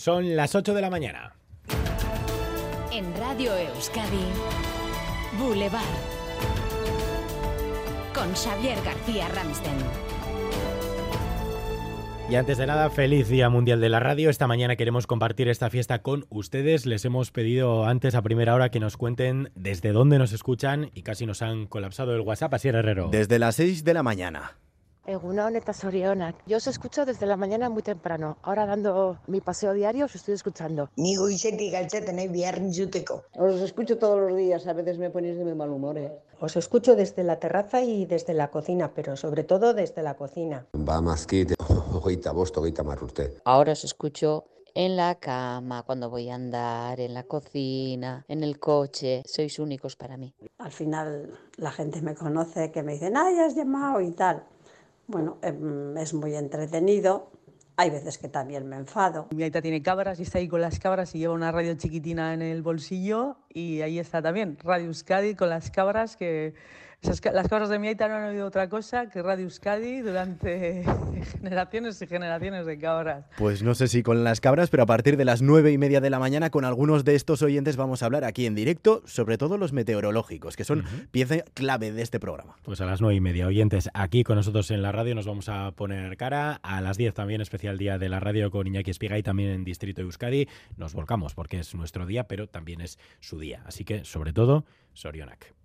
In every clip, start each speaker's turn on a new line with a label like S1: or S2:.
S1: Son las 8 de la mañana.
S2: En Radio Euskadi, Boulevard. Con Xavier García Ramsten.
S1: Y antes de nada, feliz Día Mundial de la Radio. Esta mañana queremos compartir esta fiesta con ustedes. Les hemos pedido antes a primera hora que nos cuenten desde dónde nos escuchan y casi nos han colapsado el WhatsApp. Así Herrero.
S3: Desde las 6 de la mañana.
S4: Egunon eta Sorionak. Yo os escucho desde la mañana muy temprano. Ahora dando mi paseo diario os estoy escuchando.
S5: Ni goizetik behar entzuteko.
S6: Os escucho todos los días, a veces me ponéis de muy mal humor, ¿eh?
S7: Os escucho desde la terraza y desde la cocina, pero sobre todo desde la cocina.
S8: Ba mazkit, hogeita bost, hogeita mar urte.
S9: Ahora os escucho en la cama, cuando voy a andar, en la cocina, en el coche. Sois únicos para mí.
S10: Al final la gente me conoce, que me dicen, ay, has llamado y tal. Bueno, em, es muy entretenido. Hay veces que también me enfado.
S11: Mi aita tiene cabras y está ahí con las cabras y lleva una radio chiquitina en el bolsillo y ahí está también Radio Euskadi con las cabras que esas, las cabras de mi aita no han oído otra cosa que Radio Euskadi durante generaciones y generaciones de cabras.
S3: Pues no sé si con las cabras, pero a partir de las nueve y media de la mañana con algunos de estos oyentes vamos a hablar aquí en directo, sobre todo los meteorológicos, que son uh -huh. pieza clave de este programa.
S1: Pues a las nueve y media, oyentes, aquí con nosotros en la radio nos vamos a poner cara. A las diez también, especial día de la radio con Iñaki Espiga y también en Distrito Euskadi. Nos volcamos porque es nuestro día, pero también es su día. Así que, sobre todo, Sorionak.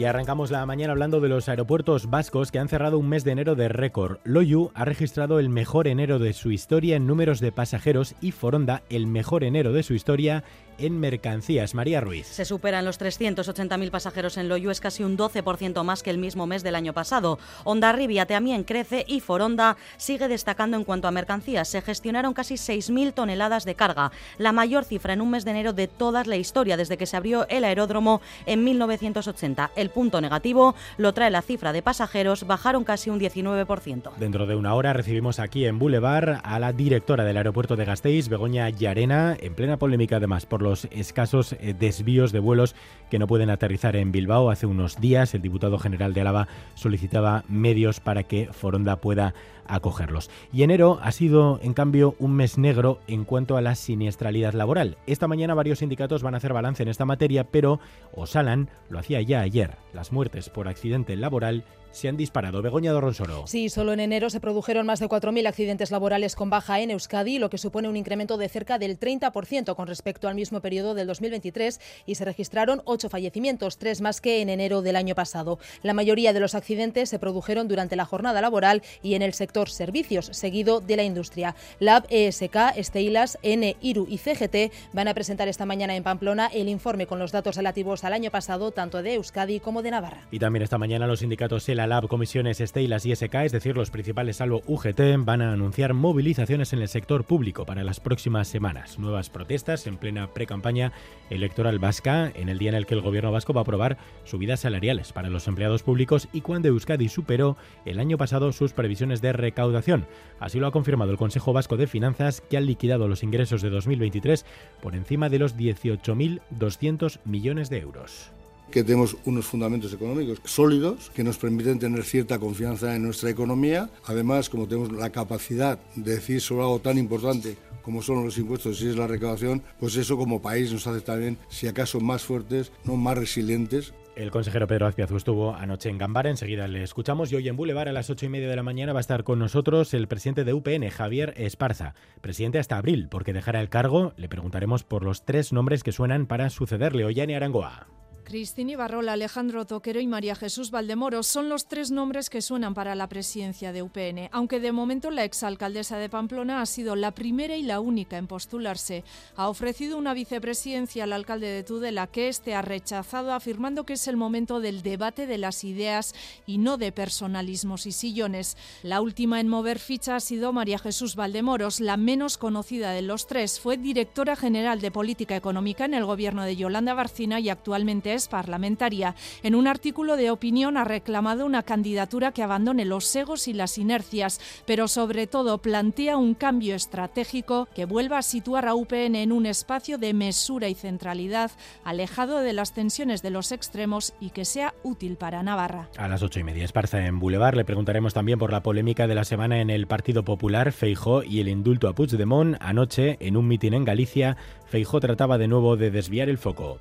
S1: Y arrancamos la mañana hablando de los aeropuertos vascos que han cerrado un mes de enero de récord. Loyu ha registrado el mejor enero de su historia en números de pasajeros y Foronda el mejor enero de su historia en mercancías. María Ruiz.
S12: Se superan los 380.000 pasajeros en Loyu, es casi un 12% más que el mismo mes del año pasado. Hondarribia también crece y Foronda sigue destacando en cuanto a mercancías. Se gestionaron casi 6.000 toneladas de carga, la mayor cifra en un mes de enero de toda la historia desde que se abrió el aeródromo en 1980. El punto negativo lo trae la cifra de pasajeros, bajaron casi un 19%.
S1: Dentro de una hora recibimos aquí en Boulevard a la directora del aeropuerto de Gasteiz, Begoña Llarena, en plena polémica además por los escasos desvíos de vuelos que no pueden aterrizar en Bilbao. Hace unos días el diputado general de Álava solicitaba medios para que Foronda pueda acogerlos. Y enero ha sido, en cambio, un mes negro en cuanto a la siniestralidad laboral. Esta mañana varios sindicatos van a hacer balance en esta materia, pero Osalan lo hacía ya ayer. Las muertes por accidente laboral se han disparado. Begoña Dorronsoro.
S13: Sí, solo en enero se produjeron más de 4.000 accidentes laborales con baja en Euskadi, lo que supone un incremento de cerca del 30% con respecto al mismo periodo del 2023 y se registraron 8 fallecimientos, tres más que en enero del año pasado. La mayoría de los accidentes se produjeron durante la jornada laboral y en el sector servicios, seguido de la industria. Lab, ESK, Esteilas, N, IRU y CGT van a presentar esta mañana en Pamplona el informe con los datos relativos al año pasado, tanto de Euskadi como de Navarra.
S1: Y también esta mañana los sindicatos la Lab, Comisiones Esteilas y SK, es decir, los principales salvo UGT, van a anunciar movilizaciones en el sector público para las próximas semanas. Nuevas protestas en plena pre-campaña electoral vasca, en el día en el que el gobierno vasco va a aprobar subidas salariales para los empleados públicos y cuando Euskadi superó el año pasado sus previsiones de recaudación. Así lo ha confirmado el Consejo Vasco de Finanzas, que ha liquidado los ingresos de 2023 por encima de los 18.200 millones de euros
S14: que tenemos unos fundamentos económicos sólidos que nos permiten tener cierta confianza en nuestra economía. Además, como tenemos la capacidad de decir sobre algo tan importante como son los impuestos y es la recaudación, pues eso como país nos hace también, si acaso, más fuertes, no más resilientes.
S1: El consejero Pedro Azpiazu estuvo anoche en Gambara, enseguida le escuchamos y hoy en Boulevard a las ocho y media de la mañana va a estar con nosotros el presidente de UPN, Javier Esparza. Presidente hasta abril, porque dejará el cargo. Le preguntaremos por los tres nombres que suenan para sucederle. Ollane Arangoa.
S15: Cristina Ibarrola, Alejandro Toquero y María Jesús Valdemoro son los tres nombres que suenan para la presidencia de UPN, aunque de momento la exalcaldesa de Pamplona ha sido la primera y la única en postularse. Ha ofrecido una vicepresidencia al alcalde de Tudela que este ha rechazado afirmando que es el momento del debate de las ideas y no de personalismos y sillones. La última en mover ficha ha sido María Jesús Valdemoros, la menos conocida de los tres. Fue directora general de Política Económica en el gobierno de Yolanda Barcina y actualmente es parlamentaria. En un artículo de opinión ha reclamado una candidatura que abandone los egos y las inercias, pero sobre todo plantea un cambio estratégico que vuelva a situar a UPN en un espacio de mesura y centralidad, alejado de las tensiones de los extremos y que sea útil para Navarra.
S1: A las ocho y media, Esparza en Boulevard. Le preguntaremos también por la polémica de la semana en el Partido Popular, Feijó y el indulto a Puigdemont. Anoche, en un mitin en Galicia, Feijó trataba de nuevo de desviar el foco.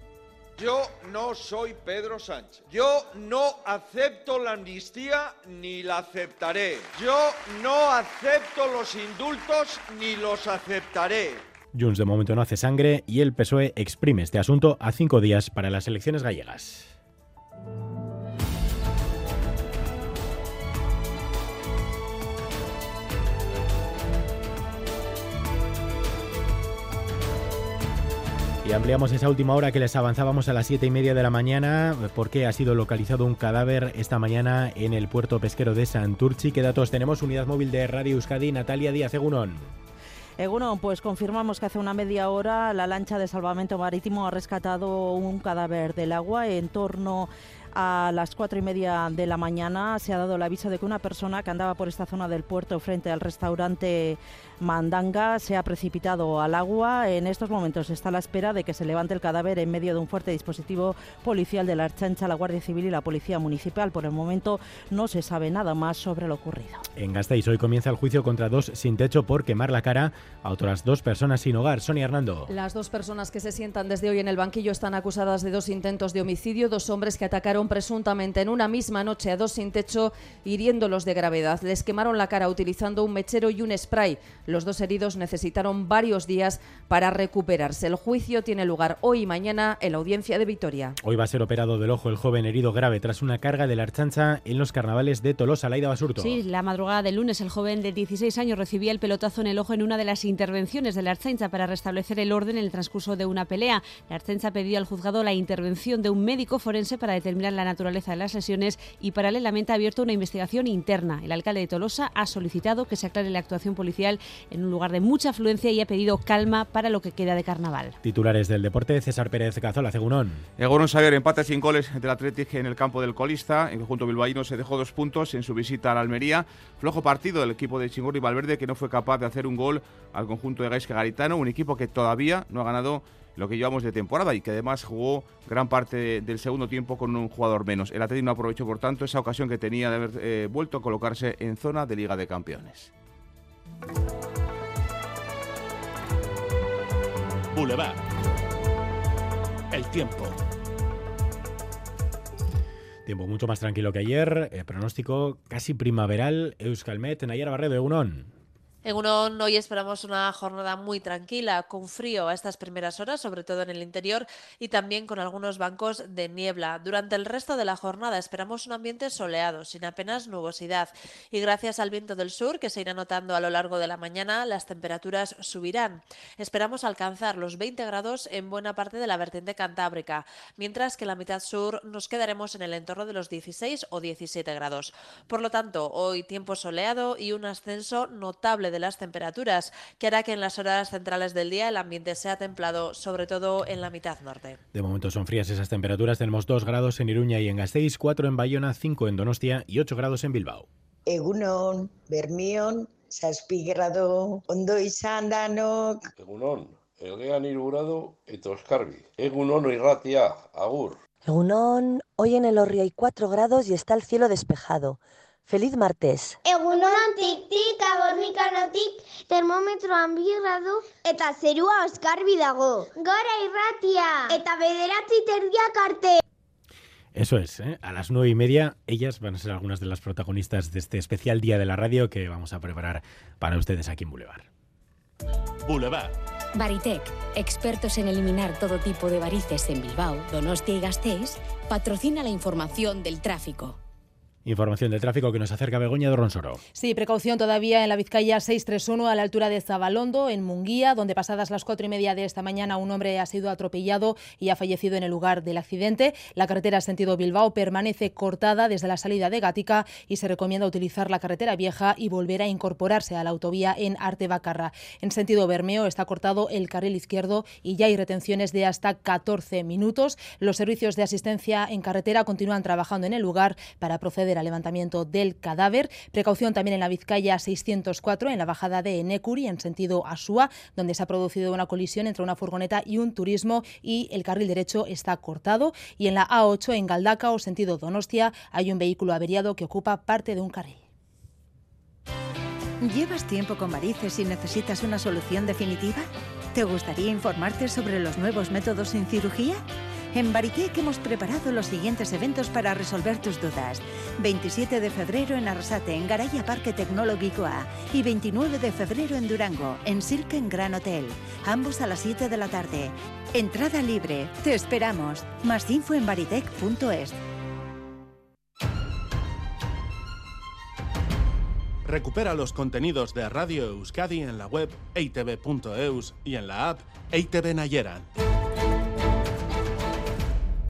S16: Yo no soy Pedro Sánchez. Yo no acepto la amnistía ni la aceptaré. Yo no acepto los indultos ni los aceptaré.
S1: Junts de momento no hace sangre y el PSOE exprime este asunto a cinco días para las elecciones gallegas. Y ampliamos esa última hora que les avanzábamos a las siete y media de la mañana, porque ha sido localizado un cadáver esta mañana en el puerto pesquero de Santurchi. ¿Qué datos tenemos? Unidad móvil de Radio Euskadi, Natalia Díaz Egunón.
S17: Egunon, pues confirmamos que hace una media hora la lancha de salvamento marítimo ha rescatado un cadáver del agua en torno a las cuatro y media de la mañana se ha dado el aviso de que una persona que andaba por esta zona del puerto frente al restaurante Mandanga se ha precipitado al agua. En estos momentos está a la espera de que se levante el cadáver en medio de un fuerte dispositivo policial de la Archancha, la Guardia Civil y la Policía Municipal. Por el momento no se sabe nada más sobre lo ocurrido.
S1: En Gasteiz hoy comienza el juicio contra dos sin techo por quemar la cara a otras dos personas sin hogar. Sonia Hernando.
S18: Las dos personas que se sientan desde hoy en el banquillo están acusadas de dos intentos de homicidio, dos hombres que atacaron presuntamente en una misma noche a dos sin techo, hiriéndolos de gravedad. Les quemaron la cara utilizando un mechero y un spray. Los dos heridos necesitaron varios días para recuperarse. El juicio tiene lugar hoy y mañana en la audiencia de Vitoria.
S1: Hoy va a ser operado del ojo el joven herido grave tras una carga de la archancha en los carnavales de Tolosa, Laida Basurto.
S19: Sí, la madrugada del lunes el joven de 16 años recibía el pelotazo en el ojo en una de las intervenciones de la archancha para restablecer el orden en el transcurso de una pelea. La archancha pedía al juzgado la intervención de un médico forense para determinar la naturaleza de las lesiones y paralelamente ha abierto una investigación interna. El alcalde de Tolosa ha solicitado que se aclare la actuación policial en un lugar de mucha afluencia y ha pedido calma para lo que queda de carnaval.
S1: Titulares del deporte, César Pérez Cazola, Cegunón.
S20: Egunon Xavier empate sin goles del Atlético en el campo del colista. En conjunto bilbaíno se dejó dos puntos en su visita a la Almería. Flojo partido del equipo de Chingurri Valverde que no fue capaz de hacer un gol al conjunto de Gaisca Garitano, un equipo que todavía no ha ganado lo que llevamos de temporada y que además jugó gran parte del segundo tiempo con un jugador menos. El Atlético no aprovechó, por tanto, esa ocasión que tenía de haber eh, vuelto a colocarse en zona de Liga de Campeones.
S21: Boulevard. El tiempo.
S1: Tiempo mucho más tranquilo que ayer. Eh, pronóstico casi primaveral. Euskalmet, Nayara Barredo, Egunon.
S22: En Unón hoy esperamos una jornada muy tranquila, con frío a estas primeras horas, sobre todo en el interior, y también con algunos bancos de niebla. Durante el resto de la jornada esperamos un ambiente soleado, sin apenas nubosidad, y gracias al viento del sur, que se irá notando a lo largo de la mañana, las temperaturas subirán. Esperamos alcanzar los 20 grados en buena parte de la vertiente cantábrica, mientras que en la mitad sur nos quedaremos en el entorno de los 16 o 17 grados. Por lo tanto, hoy tiempo soleado y un ascenso notable de las temperaturas, que hará que en las horas centrales del día el ambiente sea templado, sobre todo en la mitad norte.
S1: De momento son frías esas temperaturas. Tenemos 2 grados en Iruña y en Gasteiz, 4 en Bayona, 5 en Donostia y 8 grados en Bilbao.
S5: Egunon, Bermion, zazpi grado, ondo izan danok.
S23: Egunon, egean hiru grado eta oskarbi. Egunon irratia, agur.
S24: Egunon, hoy en el Orri hay 4 grados y está el cielo despejado. Feliz martes.
S25: Egunotik tik abornikanotik termometroan bi gradu eta zerua oskarbi dago. Gora irratia eta bederatzi terdiak arte.
S1: Eso es, ¿eh? a las nueve y media ellas van a ser algunas de las protagonistas de este especial Día de la Radio que vamos a preparar para ustedes aquí en Boulevard.
S21: Boulevard.
S2: Baritec, expertos en eliminar todo tipo de varices en Bilbao, Donostia y Gasteiz, patrocina la información del tráfico.
S1: Información del tráfico que nos acerca Begoña de Ronsoro.
S13: Sí, precaución todavía en la Vizcaya 631 a la altura de Zabalondo, en Munguía, donde pasadas las cuatro y media de esta mañana un hombre ha sido atropellado y ha fallecido en el lugar del accidente. La carretera sentido Bilbao permanece cortada desde la salida de Gatica y se recomienda utilizar la carretera vieja y volver a incorporarse a la autovía en Artebacarra. En sentido Bermeo está cortado el carril izquierdo y ya hay retenciones de hasta 14 minutos. Los servicios de asistencia en carretera continúan trabajando en el lugar para proceder levantamiento del cadáver. Precaución también en la Vizcaya 604 en la bajada de Enecuri en sentido Asúa, donde se ha producido una colisión entre una furgoneta y un turismo y el carril derecho está cortado. Y en la A8 en Galdaca o sentido Donostia hay un vehículo averiado que ocupa parte de un carril.
S26: ¿Llevas tiempo con varices y necesitas una solución definitiva? ¿Te gustaría informarte sobre los nuevos métodos sin cirugía? En Baritec hemos preparado los siguientes eventos para resolver tus dudas. 27 de febrero en Arrasate, en Garaya Parque Tecnológico A. Y 29 de febrero en Durango, en Silken Gran Hotel. Ambos a las 7 de la tarde. Entrada libre. Te esperamos. Más info en baritec.es.
S21: Recupera los contenidos de Radio Euskadi en la web eitv.eus y en la app EITV Nayeran.